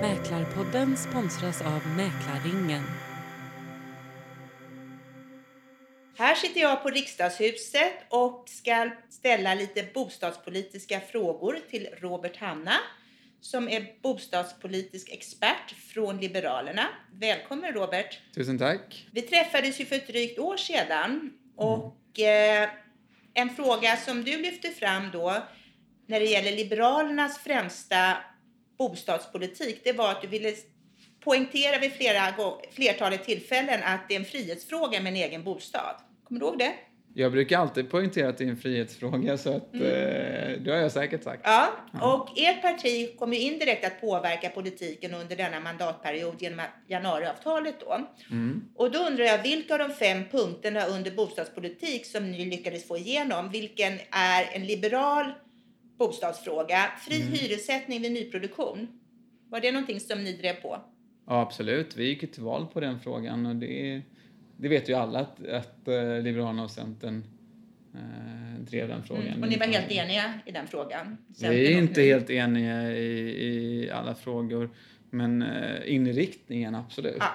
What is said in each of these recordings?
Mäklarpodden sponsras av Mäklarringen. Här sitter jag på Riksdagshuset och ska ställa lite bostadspolitiska frågor till Robert Hanna som är bostadspolitisk expert från Liberalerna. Välkommen Robert! Tusen tack! Vi träffades ju för ett drygt år sedan och eh, en fråga som du lyfte fram då när det gäller Liberalernas främsta bostadspolitik, det var att du ville poängtera vid flera, flertalet tillfällen att det är en frihetsfråga med en egen bostad. Kommer du ihåg det? Jag brukar alltid poängtera att det är en frihetsfråga så att eh, det har jag säkert sagt. Ja, och ert parti kommer ju indirekt att påverka politiken under denna mandatperiod genom januariavtalet då. Och då undrar jag, vilka av de fem punkterna under bostadspolitik som ni lyckades få igenom, vilken är en liberal bostadsfråga? Fri hyressättning vid nyproduktion. Var det någonting som ni drev på? Ja, absolut. Vi gick till val på den frågan och det, det vet ju alla att, att eh, Liberalerna och Centern eh, drev den frågan. Mm. Och ni var helt eniga i den frågan? Vi Centern är och inte helt eniga i, i alla frågor, men eh, inriktningen absolut. Ja.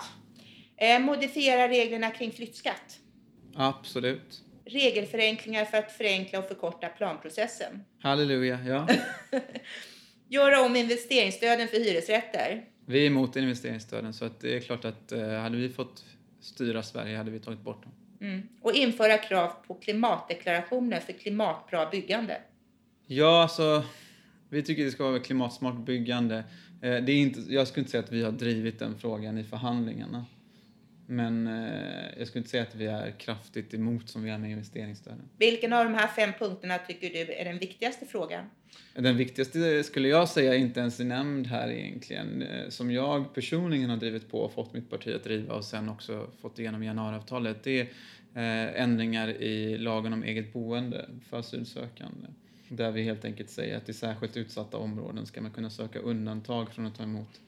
Eh, modifiera reglerna kring flyttskatt. Absolut. Regelförenklingar för att förenkla och förkorta planprocessen. Halleluja, ja. Göra om investeringsstöden för hyresrätter. Vi är emot investeringsstöden så att det är klart att eh, hade vi fått styra Sverige hade vi tagit bort dem. Mm. Och införa krav på klimatdeklarationer för klimatbra byggande. Ja, alltså vi tycker det ska vara klimatsmart byggande. Eh, det är inte, jag skulle inte säga att vi har drivit den frågan i förhandlingarna. Men eh, jag skulle inte säga att vi är kraftigt emot som vi är med investeringsstöden. Vilken av de här fem punkterna tycker du är den viktigaste frågan? Den viktigaste skulle jag säga inte ens är nämnd här egentligen. Eh, Som jag personligen har drivit på och fått mitt parti att driva och sen också fått igenom januariavtalet. Det är eh, ändringar i lagen om eget boende för asylsökande. Där vi helt enkelt säger att i särskilt utsatta områden ska man kunna söka undantag från att ta emot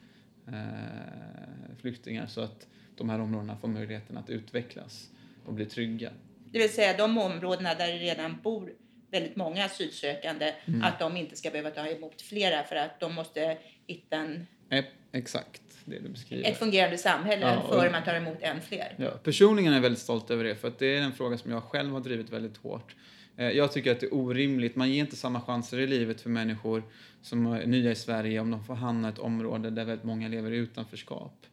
eh, flyktingar så att de här områdena får möjligheten att utvecklas och bli trygga. Det vill säga de områdena där det redan bor väldigt många asylsökande, att de inte ska behöva ta emot flera för att de måste hitta en, Eh, exakt det du beskriver. ett fungerande samhälle Ja, före man tar emot än fler. Ja, personligen är jag väldigt stolt över det, för att det är en fråga som jag själv har drivit väldigt hårt. Eh, Jag tycker att det är orimligt. Man ger inte samma chanser i livet för människor som är nya i Sverige om de får hamna i ett område där väldigt många lever i utanförskap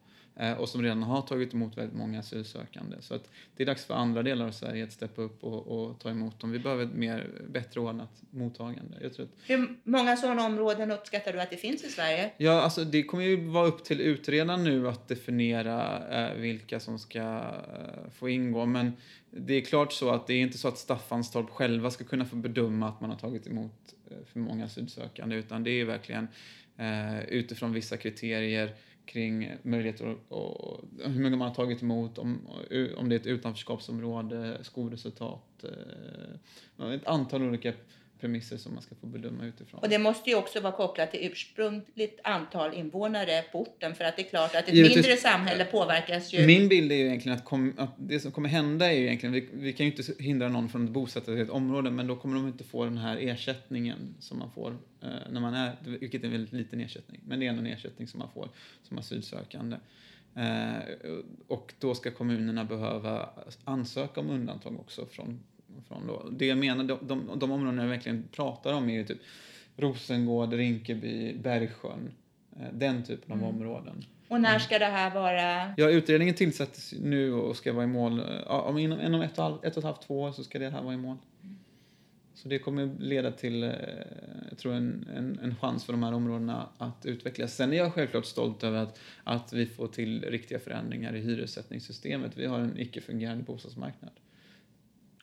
och som redan har tagit emot väldigt många asylsökande. Så att det är dags för andra delar av Sverige att steppa upp och, och ta emot dem. Vi behöver ett mer, bättre ordnat mottagande. Jag tror att Hur många sådana områden uppskattar du att det finns i Sverige? Ja, alltså det kommer ju vara upp till utredaren nu att definiera eh, vilka som ska eh, få ingå. Men det är klart så att det är inte så att Staffanstorp själva ska kunna få bedöma att man har tagit emot eh, för många asylsökande, utan det är verkligen eh, utifrån vissa kriterier kring möjligheter och, och hur många man har tagit emot, om, om det är ett utanförskapsområde, skolresultat, eh, ett antal olika premisser som man ska få bedöma utifrån. Och det måste ju också vara kopplat till ursprungligt antal invånare på orten för att det är klart att ett Givetvis. mindre samhälle påverkas ju. Min bild är ju egentligen att, kom, att det som kommer hända är ju egentligen, vi, vi kan ju inte hindra någon från att bosätta sig i ett område, men då kommer de inte få den här ersättningen som man får eh, när man är, vilket är en väldigt liten ersättning, men det är ändå en ersättning som man får som asylsökande. Eh, och då ska kommunerna behöva ansöka om undantag också från, från då. Det jag menar, de, de, de områden jag verkligen pratar om är ju typ Rosengård, Rinkeby, Bergsjön, eh, den typen av områden. Och när ska det här vara? Ja, utredningen tillsätts nu och ska vara i mål. Ja, om inom, inom ett, och, halv- ett och ett halvt, två år så ska det här vara i mål. Så det kommer leda till, eh, jag tror, en, en, en chans för de här områdena att utvecklas. Sen är jag självklart stolt över att, att vi får till riktiga förändringar i hyressättningssystemet. Vi har en icke-fungerande bostadsmarknad.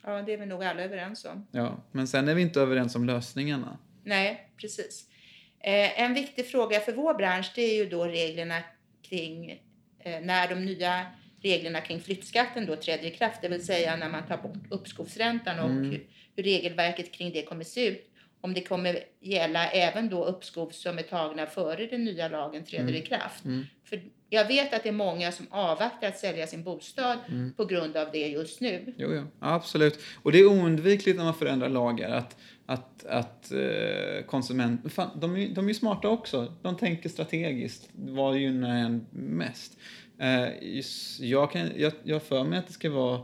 Ja, det är vi nog alla överens om. Ja, men sen är vi inte överens om lösningarna. Nej, precis. Eh, en viktig fråga för vår bransch det är ju då reglerna kring eh, när de nya reglerna kring flyttskatten då träder i kraft, det vill säga när man tar bort uppskovsräntan och hur, hur regelverket kring det kommer se ut. Om det kommer gälla även då uppskov som är tagna före den nya lagen träder Mm. i kraft. För jag vet att det är många som avvaktar att sälja sin bostad Mm. på grund av det just nu. Jo. Ja, absolut. Och det är oundvikligt när man förändrar lagar att, att, att eh, konsument... Fan, de, är, de är ju smarta också. De tänker strategiskt. Vad gynnar en mest? Eh, jag, kan, jag, jag för mig att det ska vara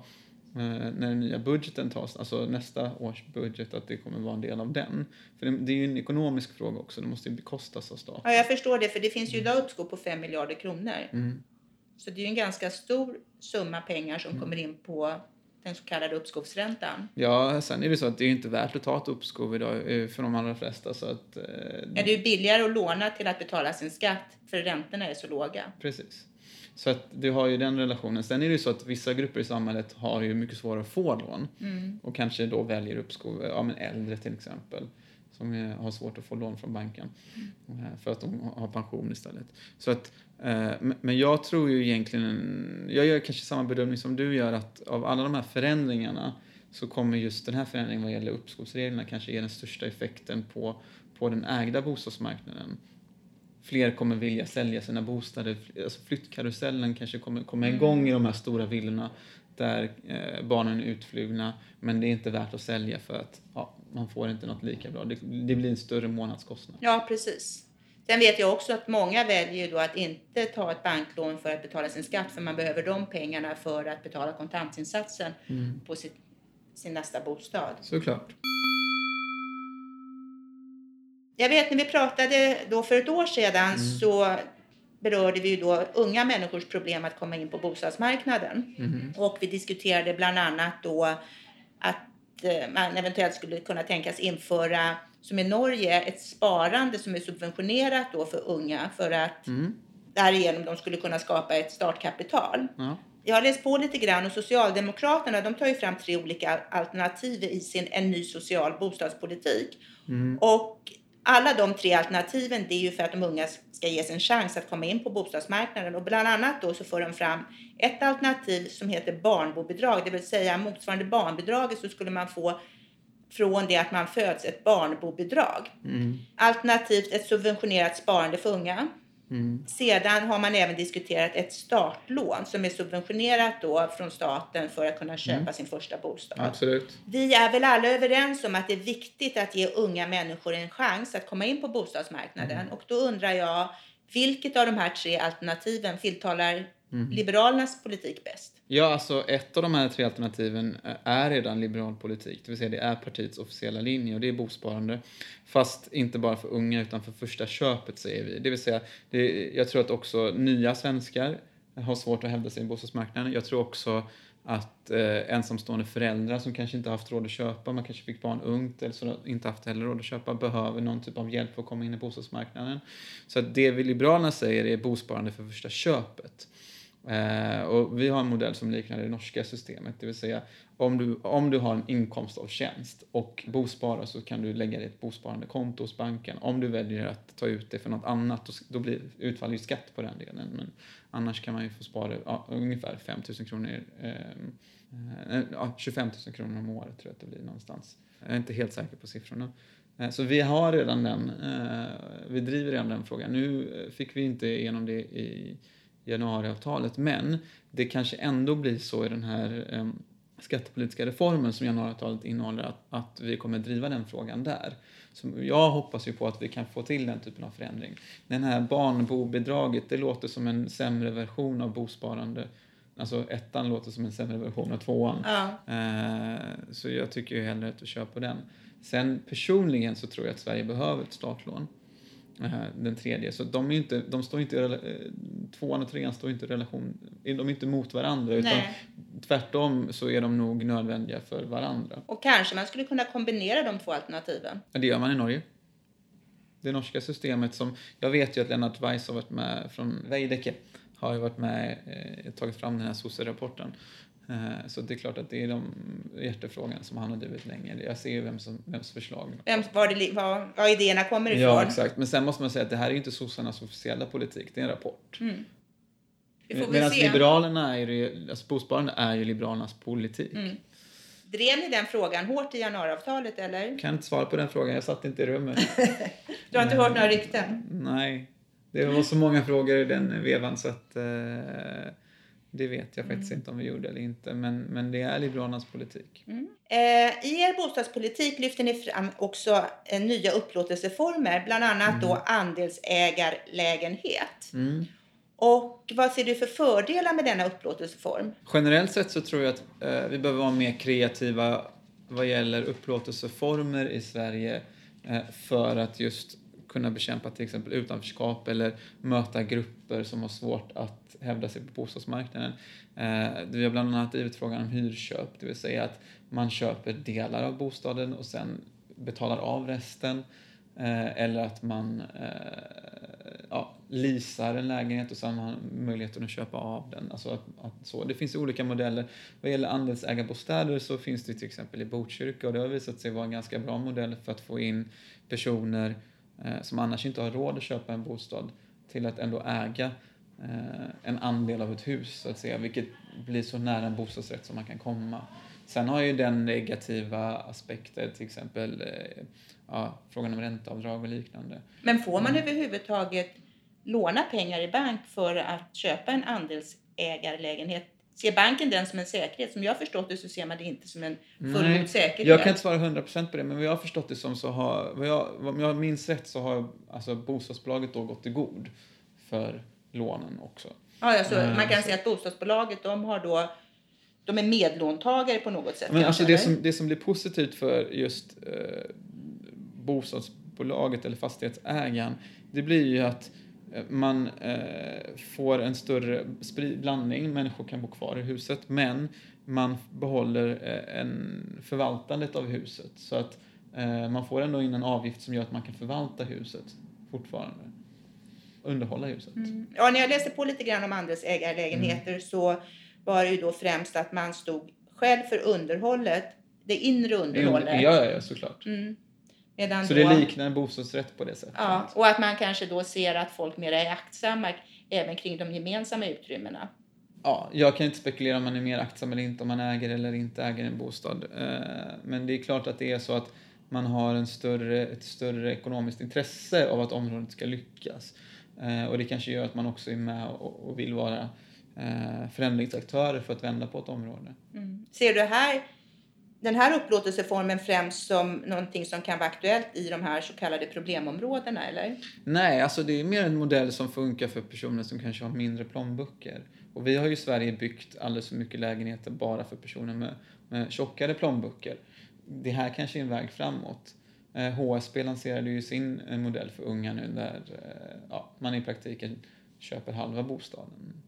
när den nya budgeten tas, alltså nästa års budget, att det kommer vara en del av den. För det, är ju en ekonomisk fråga också. Det måste ju bekostas av staten. Ja, jag förstår det, för det finns ju idag uppskov på 5 miljarder kronor. Mm. Så det är ju en ganska stor summa pengar som kommer in på den så kallade uppskovsräntan. Ja, sen är det så att det är inte värt att ta ett uppskov idag eh, för de allra flesta. Så att, eh, Ja, det är ju billigare att låna till att betala sin skatt, för räntorna är så låga. Precis. Så att du har ju den relationen. Sen är det ju så att vissa grupper i samhället har ju mycket svårare att få lån och kanske då väljer uppskov, ja men äldre till exempel som har svårt att få lån från banken eh, för att de har pension istället. Så att, eh, men- men jag tror ju egentligen, jag gör kanske samma bedömning som du gör att av alla de här förändringarna så kommer just den här förändringen vad gäller uppskovsreglerna kanske ge den största effekten på, på den ägda bostadsmarknaden fler kommer vilja sälja sina bostäder. Alltså flyttkarusellen kanske kommer komma igång i de här stora villorna där eh, barnen är utflugna men det är inte värt att sälja för att ja, man får inte något lika bra. Det, det blir en större månadskostnad. Ja, precis. Sen vet jag också att många väljer då att inte ta ett banklån för att betala sin skatt, för man behöver de pengarna för att betala kontantinsatsen på sitt, sin nästa bostad. Såklart. Jag vet när vi pratade då för ett år sedan så berörde vi ju då unga människors problem att komma in på bostadsmarknaden. Och vi diskuterade bland annat då att eh, man eventuellt skulle kunna tänkas införa, som i Norge, ett sparande som är subventionerat då för unga för att därigenom de skulle kunna skapa ett startkapital. Ja. Jag har läst på lite grann och Socialdemokraterna de tar ju fram tre olika alternativ i sin En ny social bostadspolitik. Och alla de tre alternativen det är ju för att de unga ska ges en chans att komma in på bostadsmarknaden. Och bland annat då så får de fram ett alternativ som heter barnbobidrag, det vill säga motsvarande barnbidraget så skulle man få från det att man föds ett barnbobidrag. Alternativt ett subventionerat sparande för unga. Sedan har man även diskuterat ett startlån som är subventionerat då från staten för att kunna köpa sin första bostad. Absolut. Vi är väl alla överens om att det är viktigt att ge unga människor en chans att komma in på bostadsmarknaden. Och då undrar jag, vilket av de här tre alternativen tilltalar Liberalernas politik bäst? Ja, alltså ett av de här tre alternativen är redan liberal politik. Det vill säga det är partiets officiella linje och det är bosparande. Fast inte bara för unga utan för första köpet säger vi. Det vill säga, det, jag tror att också nya svenskar har svårt att hävda sig i bostadsmarknaden. Jag tror också att eh, ensamstående föräldrar som kanske inte haft råd att köpa, man kanske fick barn ungt eller så inte haft heller råd att köpa, behöver någon typ av hjälp för att komma in i bostadsmarknaden. Så att det vi Liberalerna säger är bosparande för första köpet. Eh, och vi har en modell som liknar det norska systemet, det vill säga om du, om du har en inkomst av tjänst och bosparar så kan du lägga det i ett bosparande konto hos banken. Om du väljer att ta ut det för något annat, då, då blir, utfaller ju skatt på den delen. Men annars kan man ju få spara ja, ungefär 5 000 kronor, eh, eh, ja, 25 000 kronor om året tror jag att det blir någonstans. Jag är inte helt säker på siffrorna. Eh, så vi har redan den, eh, vi driver redan den frågan. Nu eh, fick vi inte igenom det i januariavtalet, men det kanske ändå blir så i den här eh, skattepolitiska reformen som januariavtalet innehåller att, att vi kommer driva den frågan där. Så jag hoppas ju på att vi kan få till den typen av förändring. Den här barnbobidraget, det låter som en sämre version av bosparande. Alltså ettan låter som en sämre version av tvåan. Ja. Eh, så jag tycker ju hellre att du kör på den. Sen personligen så tror jag att Sverige behöver ett startlån. Eh, den tredje. Så de, är inte, de står inte eh, tvåan och trean står inte i relation, de är inte mot varandra utan Nej. tvärtom så är de nog nödvändiga för varandra. Och kanske man skulle kunna kombinera de två alternativen. Ja, Det gör man i Norge. Det norska systemet som, jag vet ju att Lennart Weiss har varit med från Veidekke, har ju varit med, eh, tagit fram den här sosse-rapporten. Eh, så det är klart att det är de hjärtefrågan som han har drivit länge. Jag ser ju vem som, vems förslag. Vem, var, det, var, var idéerna kommer ifrån. Ja, exakt. Men sen måste man säga att det här är inte sossarnas officiella politik, det är en rapport. Väl Medan se. Liberalerna är ju, alltså bosparande är ju Liberalernas politik. Mm. Drev ni den frågan hårt i januariavtalet eller? Jag kan inte svara på den frågan, jag satt inte i rummet. du har inte hört några rykten? Nej, det var så många frågor i den vevan så att eh, det vet jag faktiskt mm. inte om vi gjorde eller inte. Men, men det är Liberalernas politik. Mm. Eh, I er bostadspolitik lyfter ni fram också eh, nya upplåtelseformer, bland annat mm. då andelsägarlägenhet. Mm. Och vad ser du för fördelar med denna upplåtelseform? Generellt sett så tror jag att eh, vi behöver vara mer kreativa vad gäller upplåtelseformer i Sverige eh, för att just kunna bekämpa till exempel utanförskap eller möta grupper som har svårt att hävda sig på bostadsmarknaden. Eh, vi har bland annat drivit frågan om hyrköp, det vill säga att man köper delar av bostaden och sen betalar av resten. Eh, eller att man eh, ja, leasar en lägenhet och sen har möjligheten att köpa av den. Alltså att, att så. Det finns olika modeller. Vad gäller andelsägarbostäder så finns det till exempel i Botkyrka och det har visat sig vara en ganska bra modell för att få in personer eh, som annars inte har råd att köpa en bostad till att ändå äga eh, en andel av ett hus så att säga, vilket blir så nära en bostadsrätt som man kan komma. Sen har ju den negativa aspekter, till exempel eh, ja, frågan om ränteavdrag och liknande. Men får man mm. överhuvudtaget låna pengar i bank för att köpa en andelsägarlägenhet? Ser banken den som en säkerhet? Som jag har förstått det så ser man det inte som en fullgod säkerhet. Jag kan inte svara 100% på det, men vad jag har förstått det som så har, vad jag, om jag minns rätt så har alltså bostadsbolaget då gått i god för lånen också. Ja, alltså, uh, man kan säga att bostadsbolaget de har då de är medlåntagare på något sätt. Men alltså det, som, det som blir positivt för just eh, bostadsbolaget eller fastighetsägaren, det blir ju att eh, man eh, får en större blandning, människor kan bo kvar i huset, men man behåller eh, en förvaltandet av huset. Så att eh, man får ändå in en avgift som gör att man kan förvalta huset fortfarande. Underhålla huset. Mm. Ja, när jag läste på lite grann om andelsägarlägenheter mm. så var det ju då främst att man stod själv för underhållet, det inre underhållet. Ja, ja, ja såklart. Mm. Medan så då, det liknar en bostadsrätt på det sättet? Ja, och att man kanske då ser att folk mer är aktsamma även kring de gemensamma utrymmena. Ja, jag kan inte spekulera om man är mer aktsam eller inte, om man äger eller inte äger en bostad. Eh, men det är klart att det är så att man har en större, ett större ekonomiskt intresse av att området ska lyckas. Eh, och det kanske gör att man också är med och vill vara eh, förändringsaktörer för att vända på ett område. Mm. Ser du här den här upplåtelseformen främst som någonting som kan vara aktuellt i de här så kallade problemområdena eller? Nej, alltså det är mer en modell som funkar för personer som kanske har mindre plånböcker. Och vi har ju i Sverige byggt alldeles för mycket lägenheter bara för personer med, med tjockare plånböcker. Det här kanske är en väg framåt. Eh, HSB lanserade ju sin eh, modell för unga nu där eh, ja, man i praktiken köper halva bostaden.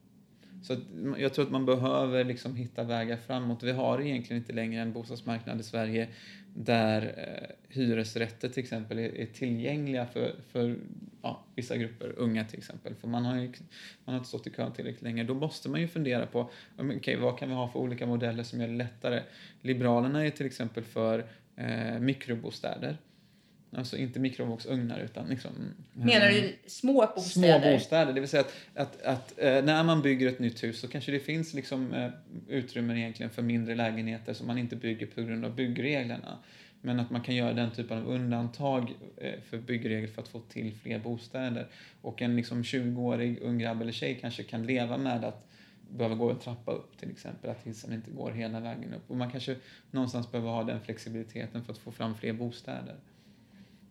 Så jag tror att man behöver liksom hitta vägar framåt. Vi har egentligen inte längre en bostadsmarknad i Sverige där eh, hyresrätter till exempel är, är tillgängliga för, för ja, vissa grupper, unga till exempel. För man har, ju, man har inte stått i kön tillräckligt länge. Då måste man ju fundera på okay, vad kan vi ha för olika modeller som gör det lättare. Liberalerna är till exempel för eh, mikrobostäder. Alltså inte mikrovågsugnar utan liksom... Menar du små bostäder? Små bostäder, det vill säga att, att, att eh, när man bygger ett nytt hus så kanske det finns liksom eh, utrymmen egentligen för mindre lägenheter som man inte bygger på grund av byggreglerna. Men att man kan göra den typen av undantag eh, för byggregler för att få till fler bostäder. Och en liksom 20-årig ung grabb eller tjej kanske kan leva med att behöva gå en trappa upp till exempel, att hissen inte går hela vägen upp. Och man kanske någonstans behöver ha den flexibiliteten för att få fram fler bostäder.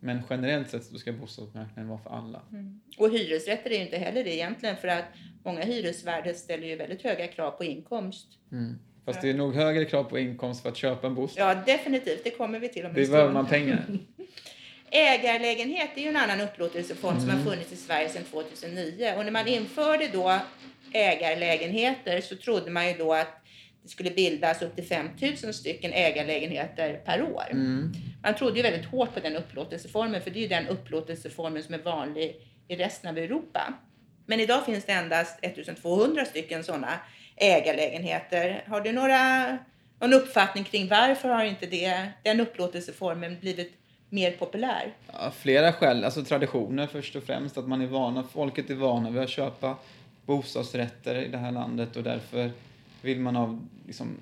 Men generellt sett så ska bostadsmarknaden vara för alla. Mm. Och hyresrätter är ju inte heller det egentligen för att många hyresvärdar ställer ju väldigt höga krav på inkomst. Mm. Fast det är nog högre krav på inkomst för att köpa en bostad. Ja, definitivt. Det kommer vi till om en Det behöver man pengar. Ägarlägenhet är ju en annan upplåtelseform mm. som har mm. funnits i Sverige sedan 2009. Och när man införde då ägarlägenheter så trodde man ju då att det skulle bildas upp till 5000 stycken ägarlägenheter per år. Mm. Man trodde ju väldigt hårt på den upplåtelseformen för det är ju den upplåtelseformen som är vanlig i resten av Europa. Men idag finns det endast 1200 stycken sådana ägarlägenheter. Har du några, någon uppfattning kring varför har inte det, den upplåtelseformen blivit mer populär? Ja, flera skäl, alltså traditioner först och främst, att man är vana, folket är vana vid att köpa bostadsrätter i det här landet och därför vill man av liksom,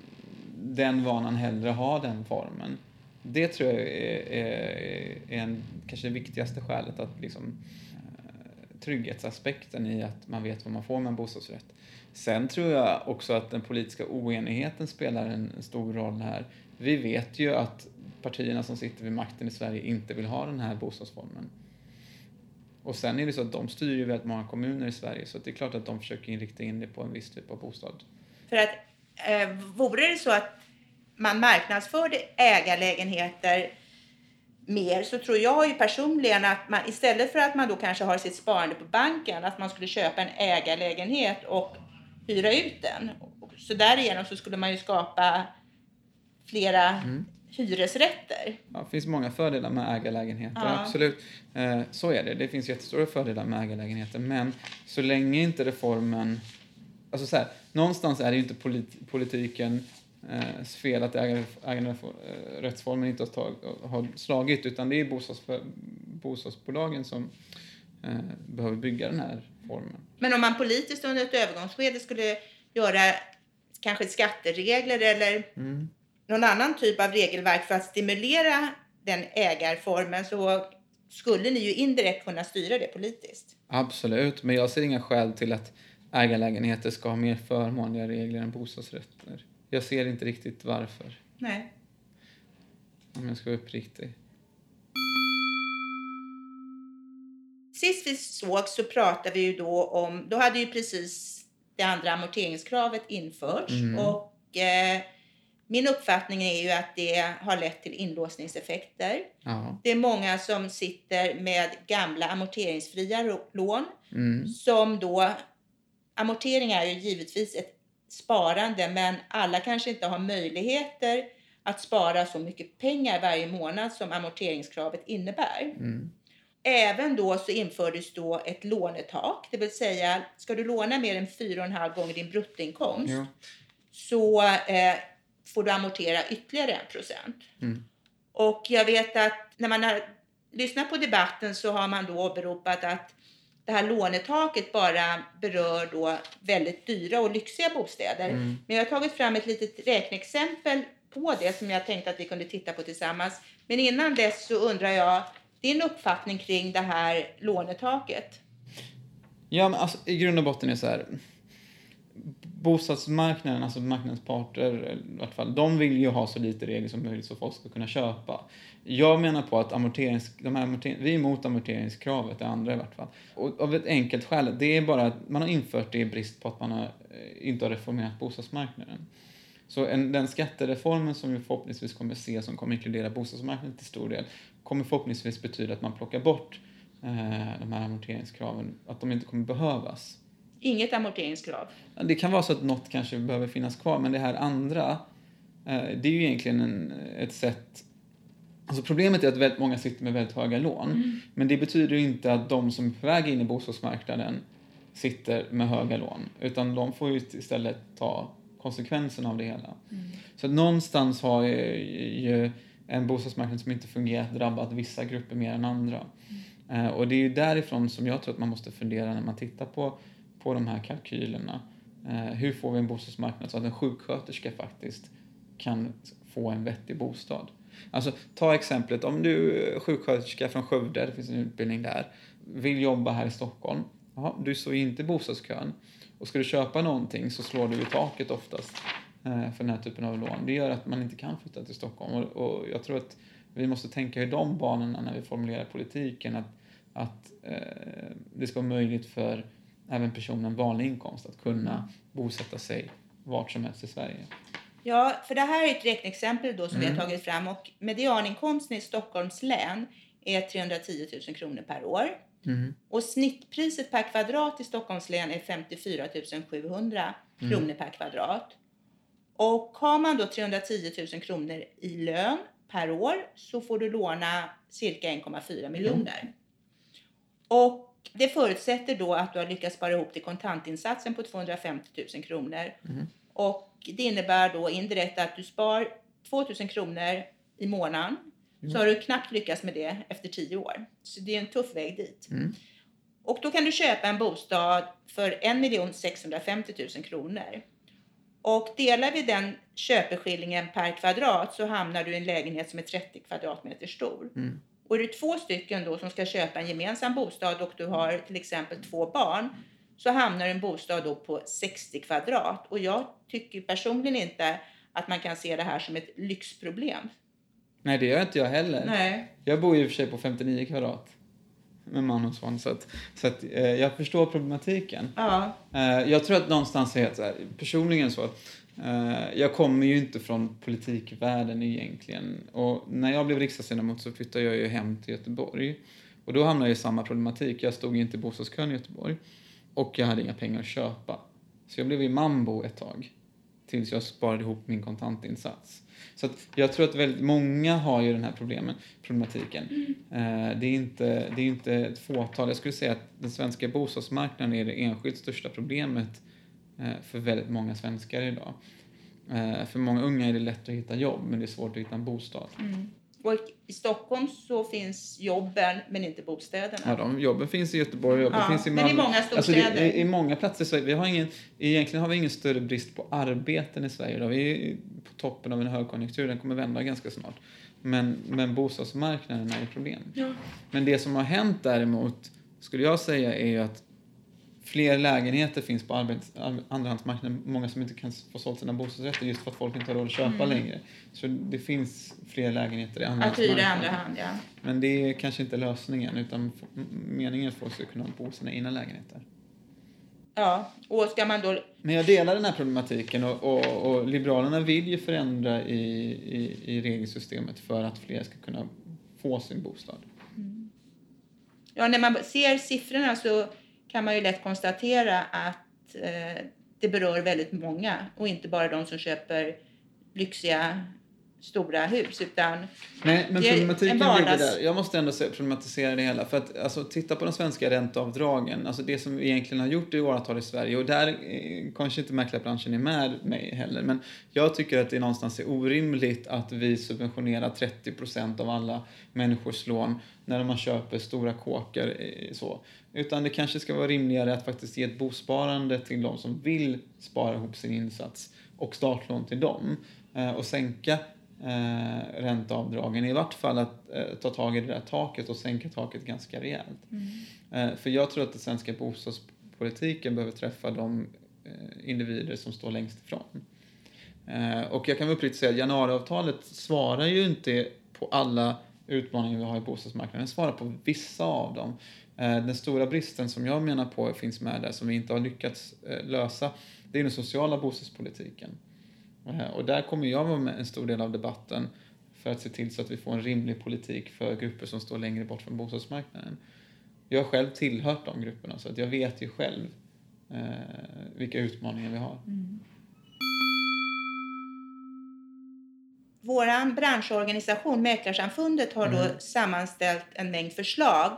den vanan hellre ha den formen. Det tror jag är, är, är en, kanske det viktigaste skälet att liksom, eh, trygghetsaspekten i att man vet vad man får med en bostadsrätt. Sen tror jag också att den politiska oenigheten spelar en stor roll här. Vi vet ju att partierna som sitter vid makten i Sverige inte vill ha den här bostadsformen. Och sen är det så att de styr ju väldigt många kommuner i Sverige så det är klart att de försöker inrikta in det på en viss typ av bostad. För att eh, vore det så att man marknadsförde ägarlägenheter mer så tror jag ju personligen att man istället för att man då kanske har sitt sparande på banken att man skulle köpa en ägarlägenhet och hyra ut den. Så därigenom så skulle man ju skapa flera mm. hyresrätter. Ja, det finns många fördelar med ägarlägenheter, ja. absolut. Eh, så är det. Det finns jättestora fördelar med ägarlägenheter men så länge inte reformen Alltså så här, någonstans är det ju inte polit politiken eh, fel att äganderättsformen eh, inte har, tag, har slagit utan det är bostads, bostadsbolagen som eh, behöver bygga den här formen. Men om man politiskt under ett övergångsskede skulle göra kanske skatteregler eller mm. någon annan typ av regelverk för att stimulera den ägarformen så skulle ni ju indirekt kunna styra det politiskt. Absolut, men jag ser inga skäl till att ägarlägenheter ska ha mer förmånliga regler än bostadsrätter. Jag ser inte riktigt varför. Nej. Om jag ska vara uppriktig. Sist vi såg så pratade vi ju då om, då hade ju precis det andra amorteringskravet införts mm. och eh, min uppfattning är ju att det har lett till inlåsningseffekter. Ja. Det är många som sitter med gamla amorteringsfria lån mm. som då amortering är ju givetvis ett sparande men alla kanske inte har möjligheter att spara så mycket pengar varje månad som amorteringskravet innebär. Mm. Även då så infördes då ett lånetak, det vill säga ska du låna mer än 4,5 gånger din bruttoinkomst ja. så eh, får du amortera ytterligare en procent. Mm. Och jag vet att när man har lyssnat på debatten så har man då åberopat att det här lånetaket bara berör då väldigt dyra och lyxiga bostäder. Mm. Men jag har tagit fram ett litet räkneexempel på det som jag tänkte att vi kunde titta på tillsammans. Men innan dess så undrar jag din uppfattning kring det här lånetaket. Ja, men alltså, i grund och botten är så här. Bostadsmarknaden, alltså marknadens parter i vart fall, de vill ju ha så lite regler som möjligt så folk ska kunna köpa. Jag menar på att amorterings, de här amorterings, vi är emot amorteringskravet, det andra i vart fall. Och av ett enkelt skäl, det är bara att man har infört det i brist på att man har, eh, inte har reformerat bostadsmarknaden. Så en, den skattereformen som vi förhoppningsvis kommer se, som kommer inkludera bostadsmarknaden till stor del, kommer förhoppningsvis betyda att man plockar bort eh, de här amorteringskraven, att de inte kommer behövas. Inget amorteringskrav? Det kan vara så att något kanske behöver finnas kvar, men det här andra, eh, det är ju egentligen en, ett sätt Alltså problemet är att väldigt många sitter med väldigt höga lån. Mm. Men det betyder inte att de som är på väg in i bostadsmarknaden sitter med höga lån. Utan de får ju istället ta konsekvenserna av det hela. Mm. Så någonstans har ju en bostadsmarknad som inte fungerat drabbat vissa grupper mer än andra. Mm. Uh, och det är ju därifrån som jag tror att man måste fundera när man tittar på, på de här kalkylerna. Eh, hur får vi en bostadsmarknad så att en sjuksköterska faktiskt kan få en vettig bostad? Alltså, ta exemplet om du är sjuksköterska från Skövde, det finns en utbildning där, vill jobba här i Stockholm. Jaha, du står ju inte i bostadskön. Och ska du köpa någonting så slår du i taket oftast eh, för den här typen av lån. Det gör att man inte kan flytta till Stockholm. Och, och jag tror att vi måste tänka i de banorna när vi formulerar politiken. Att, att eh, det ska vara möjligt för även personer med vanlig inkomst att kunna bosätta sig vart som helst i Sverige. Ja, för det här är ett räkneexempel då som mm. vi har mm. tagit fram och medianinkomsten i Stockholms län är 310 000 kronor per år. Mm. Och snittpriset per kvadrat i Stockholms län är 54 700 mm. kronor per kvadrat. Och har man då 310 000 kronor i lön per år så får du låna cirka 1,4 miljoner. Mm. Och det förutsätter då att du har lyckats spara ihop till kontantinsatsen på 250 000 kronor. Mm. Och det innebär då indirekt att du spar 2000 kronor i månaden. Mm. Så har du knappt lyckats med det efter 10 år. Så det är en tuff väg dit. Mm. Och då kan du köpa en bostad för 1 650 000 kronor. Och delar vi den köpeskillingen per kvadrat så hamnar du i en lägenhet som är 30 kvadratmeter stor. Mm. Och är det två stycken då som ska köpa en gemensam bostad och du har till exempel två barn så hamnar en bostad då på 60 kvadrat. Och jag tycker personligen inte att man kan se det här som ett lyxproblem. Nej, det gör inte jag heller. Nej. Jag bor ju i och för sig på 59 kvadrat med man och son, så att, så att eh, jag förstår problematiken. Ja. Eh, jag tror att någonstans är det så här, personligen så Eh, jag kommer ju inte från politikvärlden egentligen. Och när jag blev riksdagsledamot så flyttade jag ju hem till Göteborg. Och då hamnade jag i samma problematik. Jag stod inte i bostadskön i Göteborg. Och jag hade inga pengar att köpa. Så jag blev i mambo ett tag. Tills jag sparade ihop min kontantinsats. Så att jag tror att väldigt många har ju den här problemen, problematiken. Mm. det, är inte, det är inte ett fåtal. Jag skulle säga att den svenska bostadsmarknaden är det enskilt största problemet för väldigt många svenskar idag. Eh, för många unga är det lätt att hitta jobb, men det är svårt att hitta en bostad. Och i Stockholm så finns jobben men inte bostäderna. Ja, de jobben finns i Göteborg, jobben Ja, finns i men i Malmö. många Alltså det, storstäder. i, I många platser i Sverige. Vi har ingen, egentligen har vi ingen större brist på arbeten i Sverige idag. Vi är på toppen av en högkonjunktur, den kommer vända ganska snart. Men, men bostadsmarknaden är ett problem. Ja. Men det som har hänt däremot, skulle jag säga, är att fler lägenheter finns på arbets, ar- andrahandsmarknaden. Många som inte kan få sålt sina bostadsrätter just för att folk inte har råd att köpa längre. Så det finns fler lägenheter i Mm. Att hyra i andrahandsmarknaden. andra hand, ja. Men det är kanske inte lösningen utan meningen är att folk ska kunna bo i sina egna lägenheter. Ja, och ska man då... Men jag delar den här problematiken och, och, och Liberalerna vill ju förändra i, i, i regelsystemet för att fler ska kunna få sin bostad. Ja, när man ser siffrorna så kan man ju lätt konstatera att eh, det berör väldigt många och inte bara de som köper lyxiga stora hus utan Nej, men problematiken en ligger vardags- där. Jag måste ändå se- problematisera det hela. För att alltså, titta på de svenska ränteavdragen. Alltså det som vi egentligen har gjort i åratal i Sverige. Och där eh, kanske inte mäklarbranschen är med mig heller. Men jag tycker att det någonstans är orimligt att vi subventionerar 30% av alla människors lån när man köper stora kåkar. eh, Så. Utan det kanske ska vara rimligare att faktiskt ge ett bosparande till de som vill spara ihop sin insats och startlån till dem. Eh, och sänka eh, ränteavdragen. I vart fall att eh, ta tag i det där taket och sänka taket ganska rejält. Eh, för jag tror att den svenska bostadspolitiken behöver träffa de eh, individer som står längst ifrån. Eh, och jag kan uppriktigt säga att januariavtalet svarar ju inte på alla utmaningar vi har i bostadsmarknaden. Den svarar på vissa av dem. Eh, den stora bristen som jag menar på finns med där, som vi inte har lyckats eh, lösa, det är den sociala bostadspolitiken. Eh, Och där kommer jag vara med en stor del av debatten för att se till så att vi får en rimlig politik för grupper som står längre bort från bostadsmarknaden. Jag har själv tillhört de grupperna så att jag vet ju själv eh, vilka utmaningar vi har. Vår branschorganisation Mäklarsamfundet har Mm. då sammanställt en mängd förslag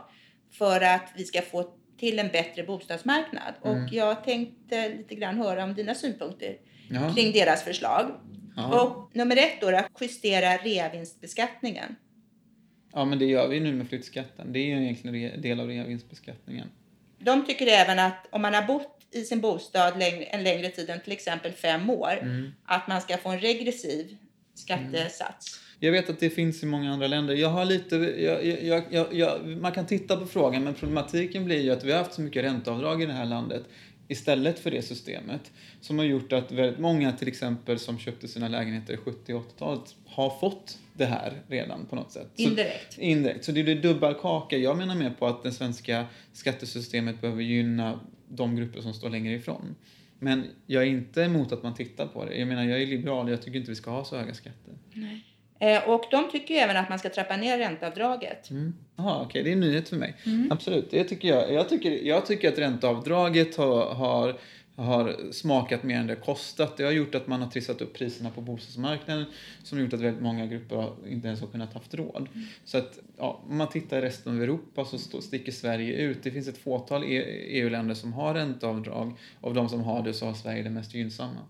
för att vi ska få till en bättre bostadsmarknad. Mm. Och jag tänkte lite grann höra om dina synpunkter Ja. kring deras förslag. Ja. Och nummer ett då, då justera reavinstbeskattningen. ja, men det gör vi nu med flyttskatten. Det är ju egentligen en del av reavinstbeskattningen. De tycker även att om man har bott i sin bostad längre, en längre tid än till exempel fem år, Mm. att man ska få en regressiv skattesats. Jag vet att det finns i många andra länder. Jag har lite, jag, jag, jag, man kan titta på frågan men problematiken blir ju att vi har haft så mycket ränteavdrag i det här landet istället för det systemet som har gjort att väldigt många till exempel som köpte sina lägenheter i 70 och 80-talet har fått det här redan på något sätt. Så- Indirekt. Indirekt. Så det blir dubbel kaka. Jag menar mer på att det svenska skattesystemet behöver gynna de grupper som står längre ifrån. Men jag är inte emot att man tittar på det. Jag menar, jag är liberal. Jag tycker inte vi ska ha så höga skatter. Eh, och de tycker ju även att man ska trappa ner ränteavdraget. Mm. Jaha, okej. Det är en nyhet för mig. Absolut. Det tycker jag. Jag tycker, jag tycker att ränteavdraget har, har, har smakat mer än det har kostat. Det har gjort att man har trissat upp priserna på bostadsmarknaden som har gjort att väldigt många grupper inte ens har kunnat haft råd. Så att, ja, om man tittar i resten av Europa så sticker Sverige ut. Det finns ett fåtal E- EU-länder som har ränteavdrag. Av de som har det så har Sverige det mest gynnsamma.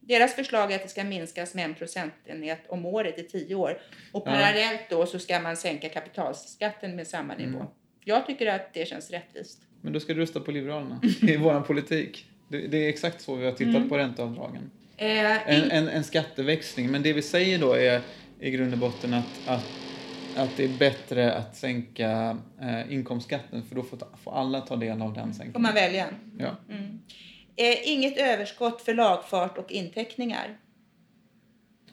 Deras förslag är att det ska minskas med en procentenhet om året i tio år. Och Ja. parallellt då så ska man sänka kapitalskatten med samma nivå. Mm. Jag tycker att det känns rättvist. Men då ska du rösta på Liberalerna. Det är vår politik. Det, det är exakt så vi har tittat på ränteavdragen. Eh, En, en, en skatteväxling. Men det vi säger då är i grund och botten att, att, att det är bättre att sänka eh, inkomstskatten för då får, ta- får alla ta del av den får sänkningen. man välja. Ja. Eh, inget överskott för lagfart och inteckningar.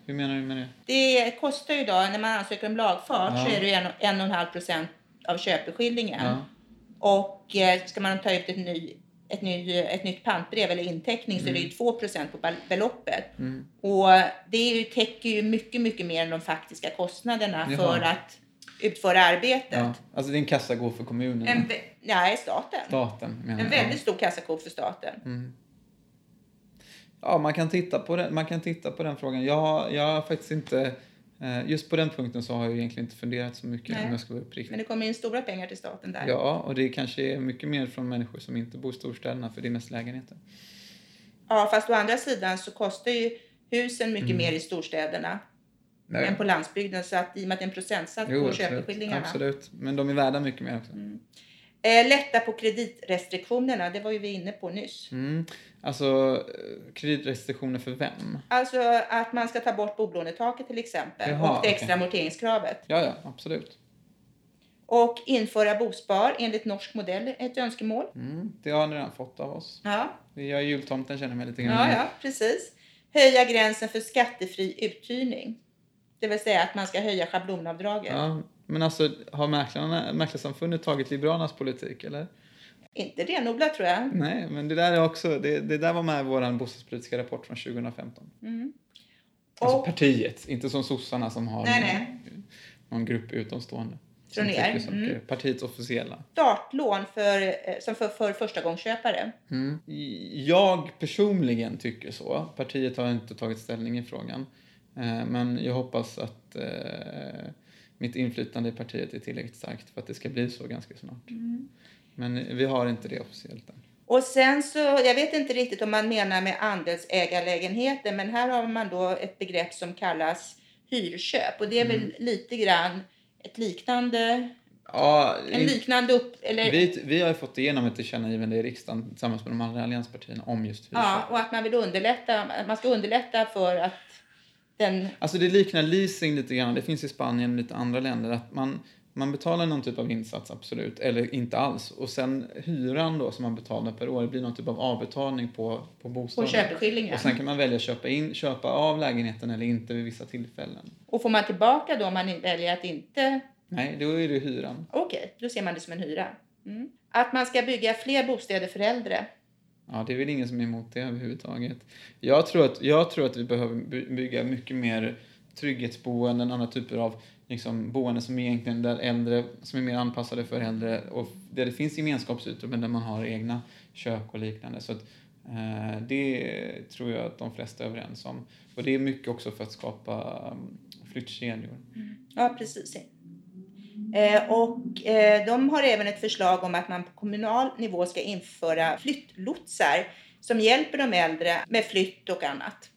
Hur menar du med det? Det kostar ju idag, när man ansöker om lagfart Ja. så är det en, en och en halv procent av köpeskillingen. Ja. Och eh, ska man ta ut ett, ny, ett, ny, ett nytt pantbrev eller inteckning så är det ju 2 procent på beloppet. Mm. Och det är ju, täcker ju mycket, mycket mer än de faktiska kostnaderna Jaha. för att utföra arbetet. Ja. Alltså det är en kassako för kommunen. En, nej, staten. Staten menar En väldigt stor kassako för staten. Mm. Ja, man kan titta på den, man kan titta på den frågan. Jag, jag har faktiskt inte... eh, Just på den punkten så har jag egentligen inte funderat så mycket Nej. om jag ska vara uppriktig. Men det kommer in stora pengar till staten där. Ja, och det kanske är mycket mer från människor som inte bor i storstäderna för deras lägenheter. Ja, fast å andra sidan så kostar ju husen mycket Mm. mer i storstäderna Nej. än på landsbygden. Så att i och med att det är en procentsats Jo, på absolut. köpeskillingarna. absolut. Men de är värda mycket mer också. Eh, lätta på kreditrestriktionerna, det var ju vi inne på nyss. Mm. Alltså, eh, kreditrestriktioner för vem? Alltså att man ska ta bort bolånetaket till exempel Jaha, och det extra amorteringskravet. Ja, ja, absolut. Och införa bospar enligt norsk modell är ett önskemål. Mm. Det har ni redan fått av oss. Ja, Jag är jultomten känner mig lite grann. ja, ja precis. Höja gränsen för skattefri uthyrning. Det vill säga att man ska höja schablonavdraget. Ja, men alltså, har mäklarna, Mäklarsamfundet tagit Liberalernas politik, eller? Inte renodlat tror jag. Nej, men det där är också, det, det där var med i vår bostadspolitiska rapport från 2015. Mm. Alltså Och- partiet, inte som sossarna som har Nej, någon, nej. någon grupp utomstående. Från er, mm. Partiets officiella. Startlån för, eh, som för, för förstagångsköpare. Mm. Jag personligen tycker så. Partiet har inte tagit ställning i frågan. Eh, Men jag hoppas att eh, mitt inflytande i partiet är tillräckligt starkt för att det ska bli så ganska snart. Mm. Men vi har inte det officiellt än. Och sen så, jag vet inte riktigt om man menar med andelsägarlägenheter, men här har man då ett begrepp som kallas hyrköp och det är Mm. väl lite grann ett liknande, Ja, en liknande upp, eller vi, vi har ju fått igenom ett tillkännagivande i riksdagen tillsammans med de andra allianspartierna om just hyrköp. ja, och att man vill underlätta, man ska underlätta för att den, Alltså det liknar leasing lite grann. Det finns i Spanien och lite andra länder. Att man, man betalar någon typ av insats, absolut. Eller inte alls. Och sen hyran då som man betalar per år det blir någon typ av avbetalning på, på på bostaden. köpeskillingen. Och sen kan man välja att köpa, in, köpa av lägenheten eller inte vid vissa tillfällen. Och får man tillbaka då om man väljer att inte, Nej, då är det hyran. okej, då ser man det som en hyra. Mm. Att man ska bygga fler bostäder för äldre. Ja, det är väl ingen som är emot det överhuvudtaget. Jag tror att, jag tror att vi behöver bygga mycket mer trygghetsboenden, andra typer av liksom, boenden som egentligen där äldre, som är mer anpassade för äldre och där det finns gemenskapsutrymmen där man har egna kök och liknande. Så att, eh, det tror jag att de flesta är överens om. Och det är mycket också för att skapa um, flyttkedjor. Ja, precis. Eh, och eh, de har även ett förslag om att man på kommunal nivå ska införa flyttlotsar som hjälper de äldre med flytt och annat.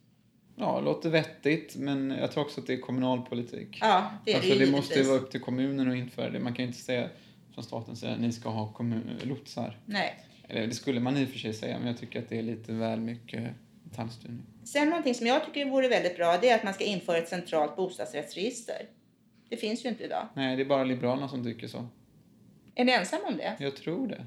Ja, det låter vettigt, men jag tror också att det är kommunalpolitik. Ja, det är alltså, det det ju måste ju givetvis. vara upp till kommunen att införa det. Man kan ju inte säga från statens sida att ni ska ha lotsar. Nej. Eller det skulle man i och för sig säga, men jag tycker att det är lite väl mycket detaljstyrning. Sen någonting som jag tycker vore väldigt bra det är att man ska införa ett centralt bostadsrättsregister. Det finns ju inte idag. Nej, det är bara Liberalerna som tycker så. Är ni ensam om det? Jag tror det.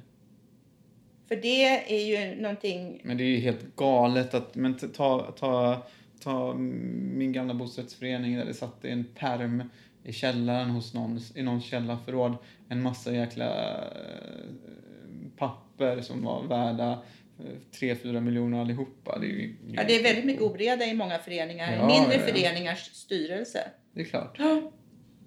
För det är ju någonting... Men det är ju helt galet att, men ta, ta, ta min gamla bostadsrättsförening där det satt en perm i källaren hos någon, i någon källarförråd, en massa jäkla eh, papper som var värda 3-4 miljoner allihopa. Det är ju, Ja, det är väldigt mycket oreda i många föreningar. Ja, Mindre ja, ja. föreningars styrelse. Det är klart.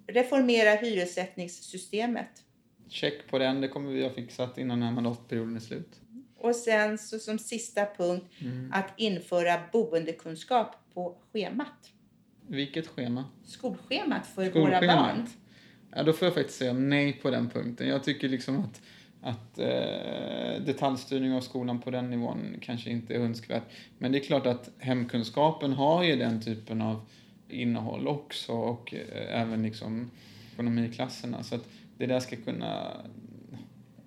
Reformera hyressättningssystemet. Check på den, det kommer vi ha fixat innan den här mandatperioden är slut. Och sen så som sista punkt Mm. att införa boendekunskap på schemat. Vilket schema? Skolschemat för våra barn. Skolschemat. Ja, då får jag faktiskt säga nej på den punkten. Jag tycker liksom att, att eh, detaljstyrning av skolan på den nivån kanske inte är önskvärt. Men det är klart att hemkunskapen har ju den typen av innehåll också och eh, även liksom ekonomiklasserna. Så att det där ska kunna...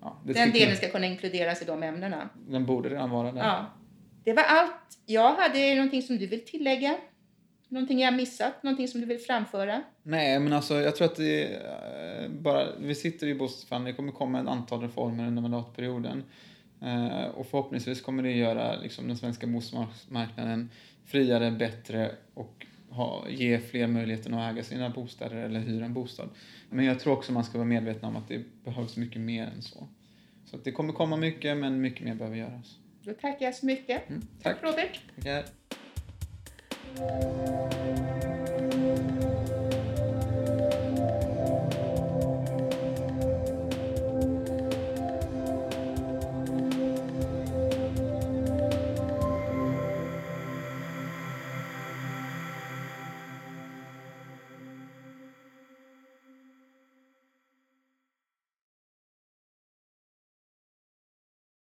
Ja, det Den ska delen kunna, ska kunna inkluderas i de ämnena. den borde redan vara där. Ja. Det var allt jag hade. Är det någonting som du vill tillägga? Någonting jag missat? Någonting som du vill framföra? Nej, men alltså jag tror att det eh, bara, vi sitter i bostadsförhandlingar, det kommer komma ett antal reformer under mandatperioden. Eh, och förhoppningsvis kommer det göra liksom, den svenska bostadsmarknaden friare, bättre och ha, ge fler möjligheten att äga sina bostäder eller hyra en bostad. Men jag tror också man ska vara medveten om att det behövs mycket mer än så. Så det kommer komma mycket, men mycket mer behöver göras. Då tackar jag så mycket. Mm, tack. tack Robert. Tackar.